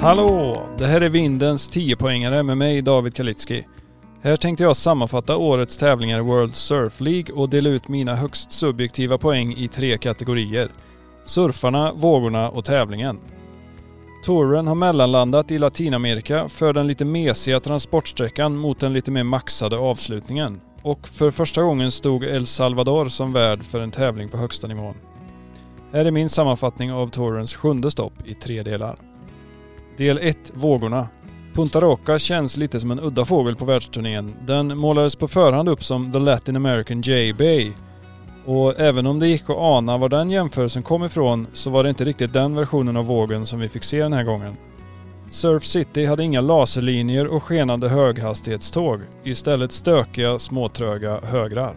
Hallå! Det här är Vindens 10-poängare med mig David Kalitski. Här tänkte jag sammanfatta årets tävlingar i World Surf League och dela ut mina högst subjektiva poäng i tre kategorier. Surfarna, vågorna och tävlingen. Touren har mellanlandat i Latinamerika för den lite mesiga transportsträckan mot den lite mer maxade avslutningen. Och för första gången stod El Salvador som värd för en tävling på högsta nivån. Här är min sammanfattning av Tourens sjunde stopp i tre delar. Del 1. Vågorna. Punta Roca känns lite som en udda fågel på världsturnén. Den målades på förhand upp som The Latin American J-Bay. Och även om det gick att ana var den jämförelsen kom ifrån så var det inte riktigt den versionen av vågen som vi fick se den här gången. Surf City hade inga laserlinjer och skenande höghastighetståg. Istället stökiga, småtröga högrar.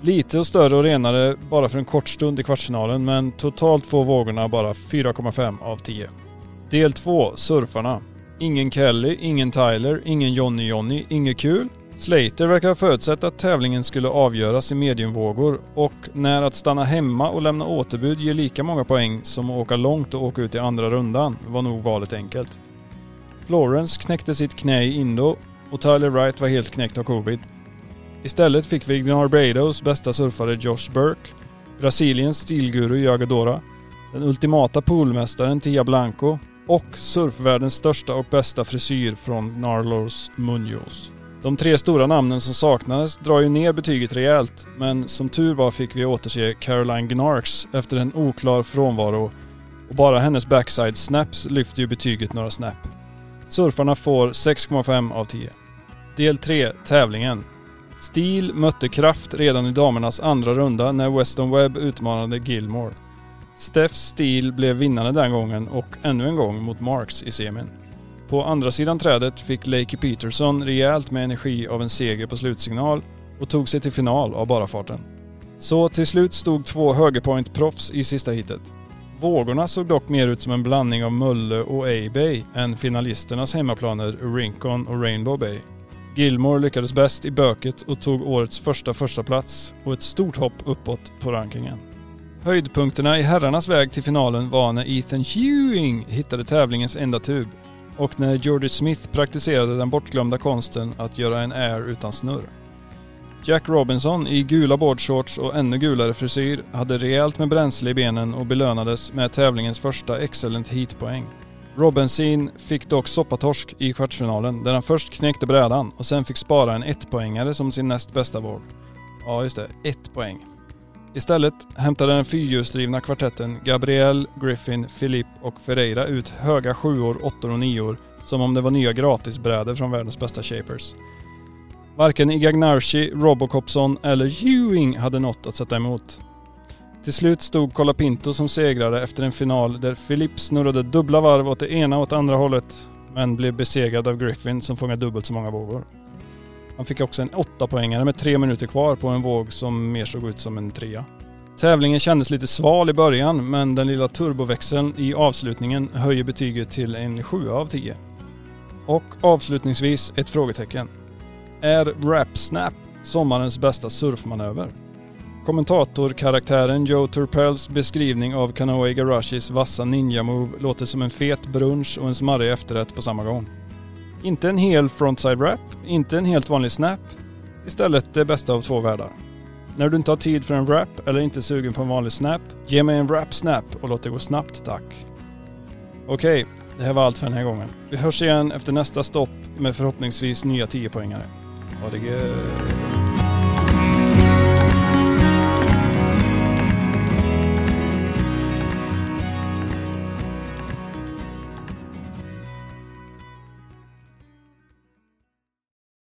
Lite och större och renare bara för en kort stund i kvartsfinalen men totalt får vågorna bara 4,5 av 10. Del 2, Surfarna. Ingen Kelly, ingen Tyler, ingen Johnny Johnny, inget kul. Slater verkar ha förutsett att tävlingen skulle avgöras i mediumvågor och när att stanna hemma och lämna återbud ger lika många poäng som att åka långt och åka ut i andra rundan var nog valet enkelt. Florence knäckte sitt knä i Indo och Tyler Wright var helt knäckt av covid. Istället fick vi Barbados bästa surfare Josh Burke, Brasiliens stilguru Jagadora, den ultimata poolmästaren Tia Blanco och surfvärldens största och bästa frisyr från Narlos Munoz. De tre stora namnen som saknades drar ju ner betyget rejält, men som tur var fick vi återse Caroline Gnarks efter en oklar frånvaro och bara hennes backside snaps lyfter ju betyget några snap. Surfarna får 6,5 av 10. Del 3, tävlingen. Stil mötte kraft redan i damernas andra runda när Weston Webb utmanade Gilmore. Steff Steele blev vinnande den gången och ännu en gång mot Marks i semin. På andra sidan trädet fick Lakey Peterson rejält med energi av en seger på slutsignal och tog sig till final av bara farten. Så till slut stod två högerpoint-proffs i sista hitet. Vågorna såg dock mer ut som en blandning av Mölle och A-Bay än finalisternas hemmaplaner Rincon och Rainbow Bay. Gilmore lyckades bäst i böket och tog årets första första plats och ett stort hopp uppåt på rankingen. Höjdpunkterna i herrarnas väg till finalen var när Ethan Hewing hittade tävlingens enda tub och när Georgie Smith praktiserade den bortglömda konsten att göra en air utan snurr. Jack Robinson i gula boardshorts och ännu gulare frisyr hade rejält med bränsle i benen och belönades med tävlingens första excellent heatpoäng. Robinson fick dock soppatorsk i kvartsfinalen där han först knäckte brädan och sen fick spara en ettpoängare som sin näst bästa vård. Ja just det, ett poäng. Istället hämtade den fyrhjulsdrivna kvartetten Gabriel, Griffin, Philippe och Ferreira ut höga sjuor, åttor och nior som om det var nya gratisbrädor från världens bästa shapers. Varken Igagnarchi, Robocopson eller Ewing hade något att sätta emot. Till slut stod Colapinto som segrare efter en final där Philippe snurrade dubbla varv åt det ena och åt andra hållet men blev besegrad av Griffin som fångade dubbelt så många vågor. Han fick också en åtta poängare med tre minuter kvar på en våg som mer såg ut som en trea. Tävlingen kändes lite sval i början men den lilla turboväxeln i avslutningen höjer betyget till en 7 av 10. Och avslutningsvis ett frågetecken. Är Rap Snap sommarens bästa surfmanöver? Kommentatorkaraktären Joe Turpels beskrivning av Kanoe Garashis vassa ninja-move låter som en fet brunch och en smarrig efterrätt på samma gång. Inte en hel frontside wrap, inte en helt vanlig snap. Istället det bästa av två världar. När du inte har tid för en wrap eller inte är sugen på en vanlig snap, ge mig en wrap snap och låt det gå snabbt tack. Okej, det här var allt för den här gången. Vi hörs igen efter nästa stopp med förhoppningsvis nya 10-poängare. Ha det gött!